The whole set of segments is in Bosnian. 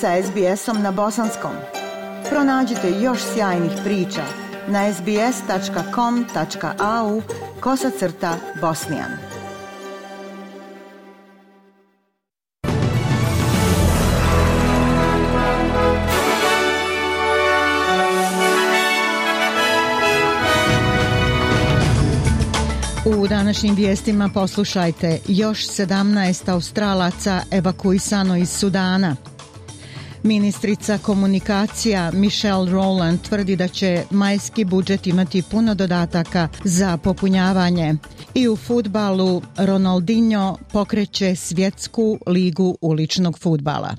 sa SBS-om na bosanskom. Pronađite još sjajnih priča na sbs.com.au kosacrta bosnijan. U današnjim vijestima poslušajte još 17 Australaca evakuisano iz Sudana. Ministrica komunikacija Michelle Rowland tvrdi da će majski budžet imati puno dodataka za popunjavanje. I u futbalu Ronaldinho pokreće svjetsku ligu uličnog futbala.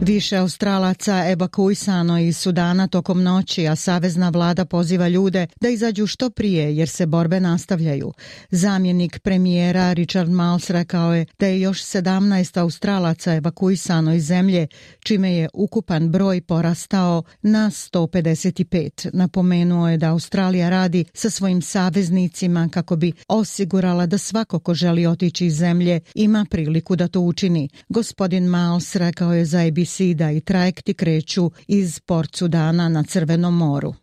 Više Australaca evakuisano iz Sudana tokom noći, a savezna vlada poziva ljude da izađu što prije jer se borbe nastavljaju. Zamjenik premijera Richard Miles rekao je da je još 17 Australaca evakuisano iz zemlje, čime je ukupan broj porastao na 155. Napomenuo je da Australija radi sa svojim saveznicima kako bi osigurala da svako ko želi otići iz zemlje ima priliku da to učini. Gospodin Miles rekao je za ABC sida i trajekti kreću iz Port Sudana na Crvenom moru.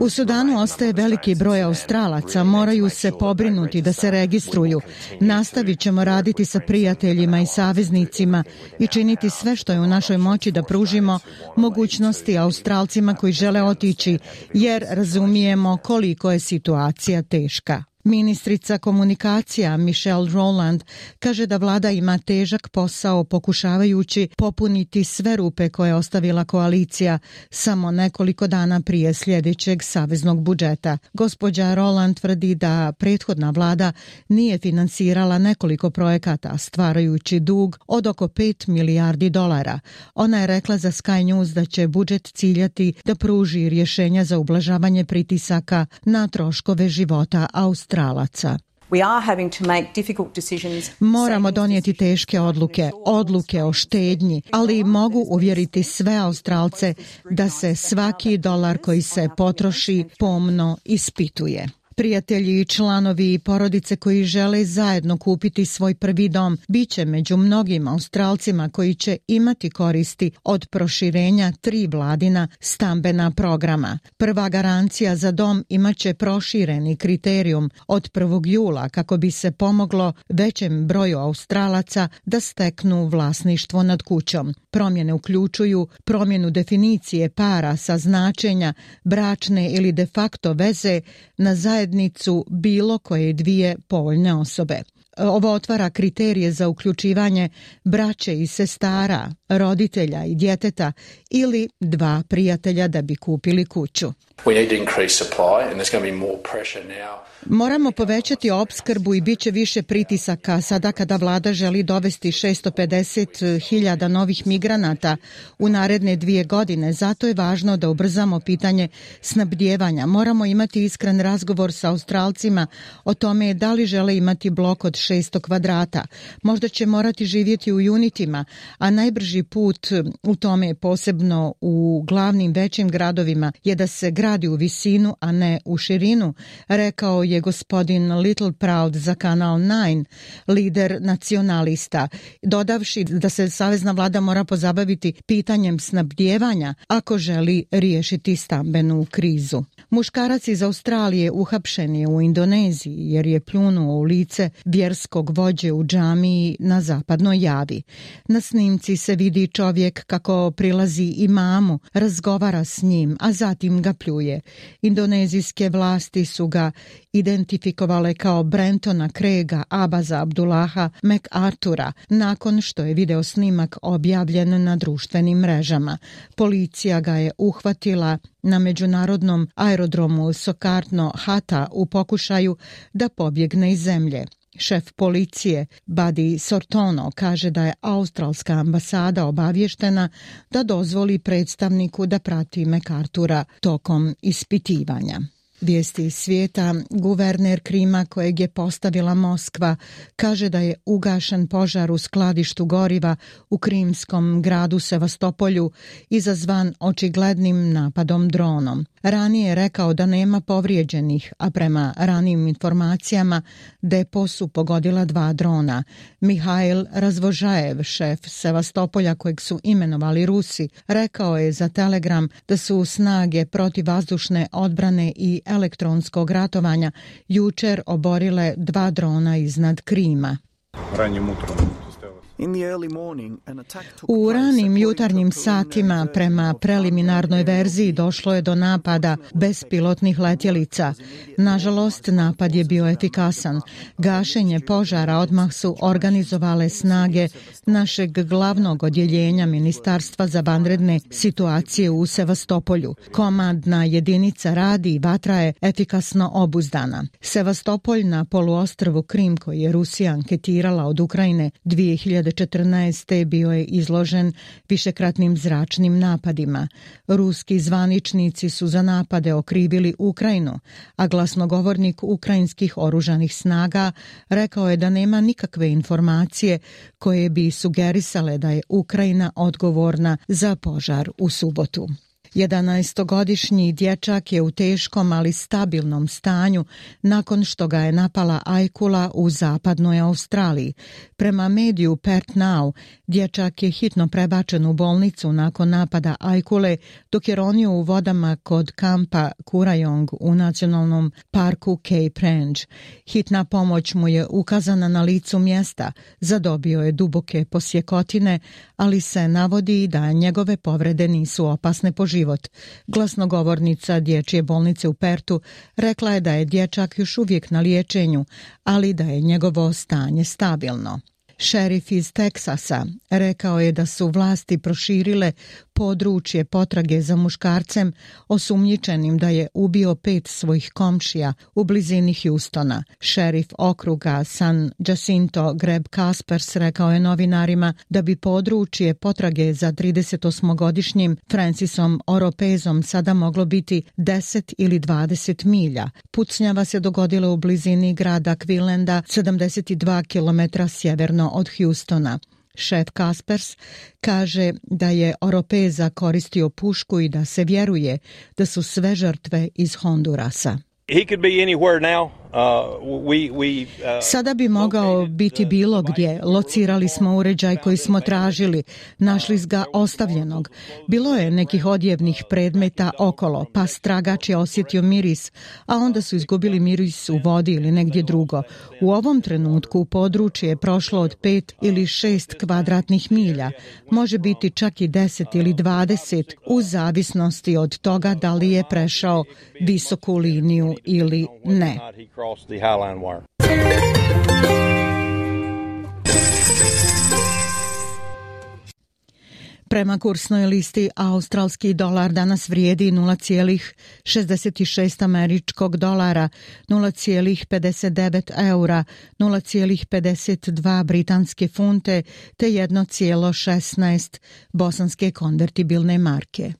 U Sudanu ostaje veliki broj Australaca, moraju se pobrinuti da se registruju. Nastavit ćemo raditi sa prijateljima i saveznicima i činiti sve što je u našoj moći da pružimo mogućnosti Australcima koji žele otići, jer razumijemo koliko je situacija teška. Ministrica komunikacija Michelle Roland kaže da vlada ima težak posao pokušavajući popuniti sve rupe koje je ostavila koalicija samo nekoliko dana prije sljedećeg saveznog budžeta. Gospođa Roland tvrdi da prethodna vlada nije finansirala nekoliko projekata stvarajući dug od oko 5 milijardi dolara. Ona je rekla za Sky News da će budžet ciljati da pruži rješenja za ublažavanje pritisaka na troškove života Australije. Australaca. Moramo donijeti teške odluke, odluke o štednji, ali mogu uvjeriti sve Australce da se svaki dolar koji se potroši pomno ispituje. Prijatelji i članovi i porodice koji žele zajedno kupiti svoj prvi dom biće među mnogim australcima koji će imati koristi od proširenja tri vladina stambena programa. Prva garancija za dom imaće prošireni kriterijum od 1. jula kako bi se pomoglo većem broju australaca da steknu vlasništvo nad kućom. Promjene uključuju promjenu definicije para sa značenja bračne ili de facto veze na zajednicu bilo koje dvije povoljne osobe. Ovo otvara kriterije za uključivanje braće i sestara, roditelja i djeteta ili dva prijatelja da bi kupili kuću. Moramo povećati opskrbu i bit će više pritisaka sada kada vlada želi dovesti 650.000 novih migranata u naredne dvije godine. Zato je važno da ubrzamo pitanje snabdjevanja. Moramo imati iskren razgovor sa Australcima o tome da li žele imati blok od 600 kvadrata. Možda će morati živjeti u unitima, a najbrži put u tome posebno u glavnim većim gradovima je da se gradi u visinu, a ne u širinu, rekao je gospodin Little Proud za kanal 9, lider nacionalista, dodavši da se savezna vlada mora pozabaviti pitanjem snabdjevanja ako želi riješiti stambenu krizu. Muškarac iz Australije uhapšen je u Indoneziji jer je pljunuo u lice verskog vođe u džamiji na zapadnoj javi. Na snimci se vidi čovjek kako prilazi imamu, razgovara s njim, a zatim ga pljuje. Indonezijske vlasti su ga identifikovale kao Brentona Krega Abaza Abdullaha MacArthura nakon što je video snimak objavljen na društvenim mrežama. Policija ga je uhvatila na međunarodnom aerodromu Sokarno Hata u pokušaju da pobjegne iz zemlje. Šef policije Buddy Sortono kaže da je australska ambasada obavještena da dozvoli predstavniku da prati Mekartura tokom ispitivanja. Vijesti iz svijeta, guverner Krima kojeg je postavila Moskva kaže da je ugašen požar u skladištu goriva u krimskom gradu Sevastopolju izazvan očiglednim napadom dronom. Ranije je rekao da nema povrijeđenih, a prema ranijim informacijama depo su pogodila dva drona. Mihajl Razvožajev, šef Sevastopolja kojeg su imenovali Rusi, rekao je za Telegram da su snage protivazdušne odbrane i elektronskog ratovanja jučer oborile dva drona iznad Krima. Ranjem utrom U ranim jutarnjim satima prema preliminarnoj verziji došlo je do napada bespilotnih letjelica. Nažalost, napad je bio efikasan. Gašenje požara odmah su organizovale snage našeg glavnog odjeljenja Ministarstva za vanredne situacije u Sevastopolju. Komandna jedinica radi i vatra je efikasno obuzdana. Sevastopolj na poluostrvu Krim koji je Rusija anketirala od Ukrajine 2014. bio je izložen višekratnim zračnim napadima. Ruski zvaničnici su za napade okrivili Ukrajinu, a glasnogovornik ukrajinskih oružanih snaga rekao je da nema nikakve informacije koje bi sugerisale da je Ukrajina odgovorna za požar u subotu. 11-godišnji dječak je u teškom, ali stabilnom stanju nakon što ga je napala Ajkula u zapadnoj Australiji. Prema mediju Perth Now, dječak je hitno prebačen u bolnicu nakon napada Ajkule, dok je ronio u vodama kod kampa Kurajong u nacionalnom parku Cape Range. Hitna pomoć mu je ukazana na licu mjesta, zadobio je duboke posjekotine, ali se navodi da njegove povrede nisu opasne po život. Glasnogovornica Dječje bolnice u Pertu rekla je da je dječak još uvijek na liječenju, ali da je njegovo stanje stabilno. Šerif iz Teksasa rekao je da su vlasti proširile područje potrage za muškarcem osumnjičenim da je ubio pet svojih komšija u blizini Hustona. Šerif okruga San Jacinto Greb Kaspers rekao je novinarima da bi područje potrage za 38-godišnjim Francisom Oropezom sada moglo biti 10 ili 20 milja. Pucnjava se dogodila u blizini grada Quillenda 72 km sjeverno od Hustona. Šef Kaspers kaže da je Oropeza koristio pušku i da se vjeruje da su sve žrtve iz Hondurasa. He could be anywhere now. Uh, uh, Sada bi mogao biti bilo gdje. Locirali smo uređaj koji smo tražili. Našli ga ostavljenog. Bilo je nekih odjevnih predmeta okolo, pa stragač je osjetio miris, a onda su izgubili miris u vodi ili negdje drugo. U ovom trenutku područje je prošlo od pet ili šest kvadratnih milja. Može biti čak i deset ili dvadeset, u zavisnosti od toga da li je prešao visoku liniju ili ne across the Highline wire. Prema kursnoj listi, australski dolar danas vrijedi 0,66 američkog dolara, 0,59 eura, 0,52 britanske funte te 1,16 bosanske konvertibilne marke.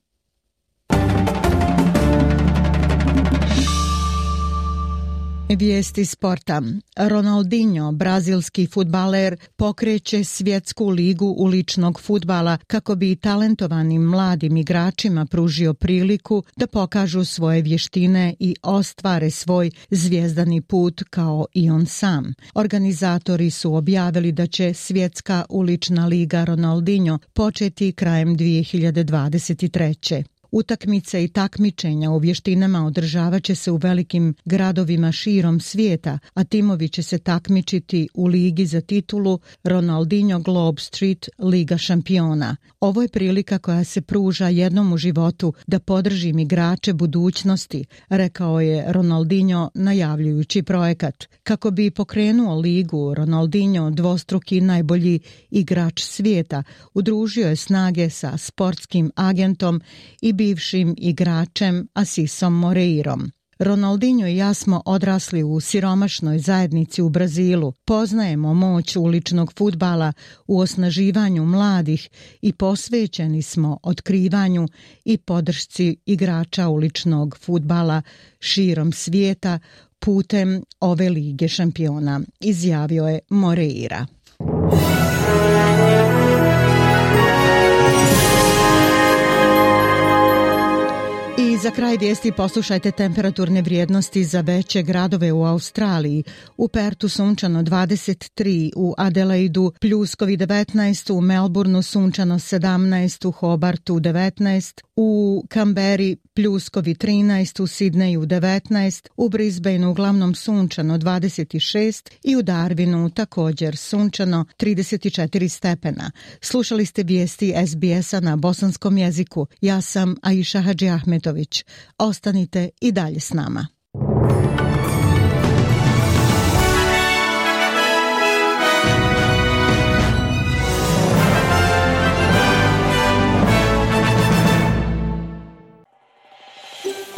Vijesti sporta. Ronaldinho, brazilski futbaler, pokreće svjetsku ligu uličnog futbala kako bi talentovanim mladim igračima pružio priliku da pokažu svoje vještine i ostvare svoj zvijezdani put kao i on sam. Organizatori su objavili da će svjetska ulična liga Ronaldinho početi krajem 2023. Utakmice i takmičenja u vještinama održavat će se u velikim gradovima širom svijeta, a timovi će se takmičiti u ligi za titulu Ronaldinho Globe Street Liga šampiona. Ovo je prilika koja se pruža jednom u životu da podržim igrače budućnosti, rekao je Ronaldinho najavljujući projekat. Kako bi pokrenuo ligu, Ronaldinho, dvostruki najbolji igrač svijeta, udružio je snage sa sportskim agentom i bivšim igračem Asisom Moreirom. Ronaldinho i ja smo odrasli u siromašnoj zajednici u Brazilu. Poznajemo moć uličnog futbala u osnaživanju mladih i posvećeni smo otkrivanju i podršci igrača uličnog futbala širom svijeta putem ove lige šampiona, izjavio je Moreira. Za kraj vijesti poslušajte temperaturne vrijednosti za veće gradove u Australiji. U Pertu sunčano 23, u Adelaidu pljuskovi 19, u Melbourneu sunčano 17, u Hobartu 19, u Kamberi pljuskovi 13, u Sidneju 19, u Brisbaneu uglavnom sunčano 26 i u Darwinu također sunčano 34 stepena. Slušali ste vijesti SBS-a na bosanskom jeziku. Ja sam Aisha Hadži Ahmetović. Ostanite i dalje s nama.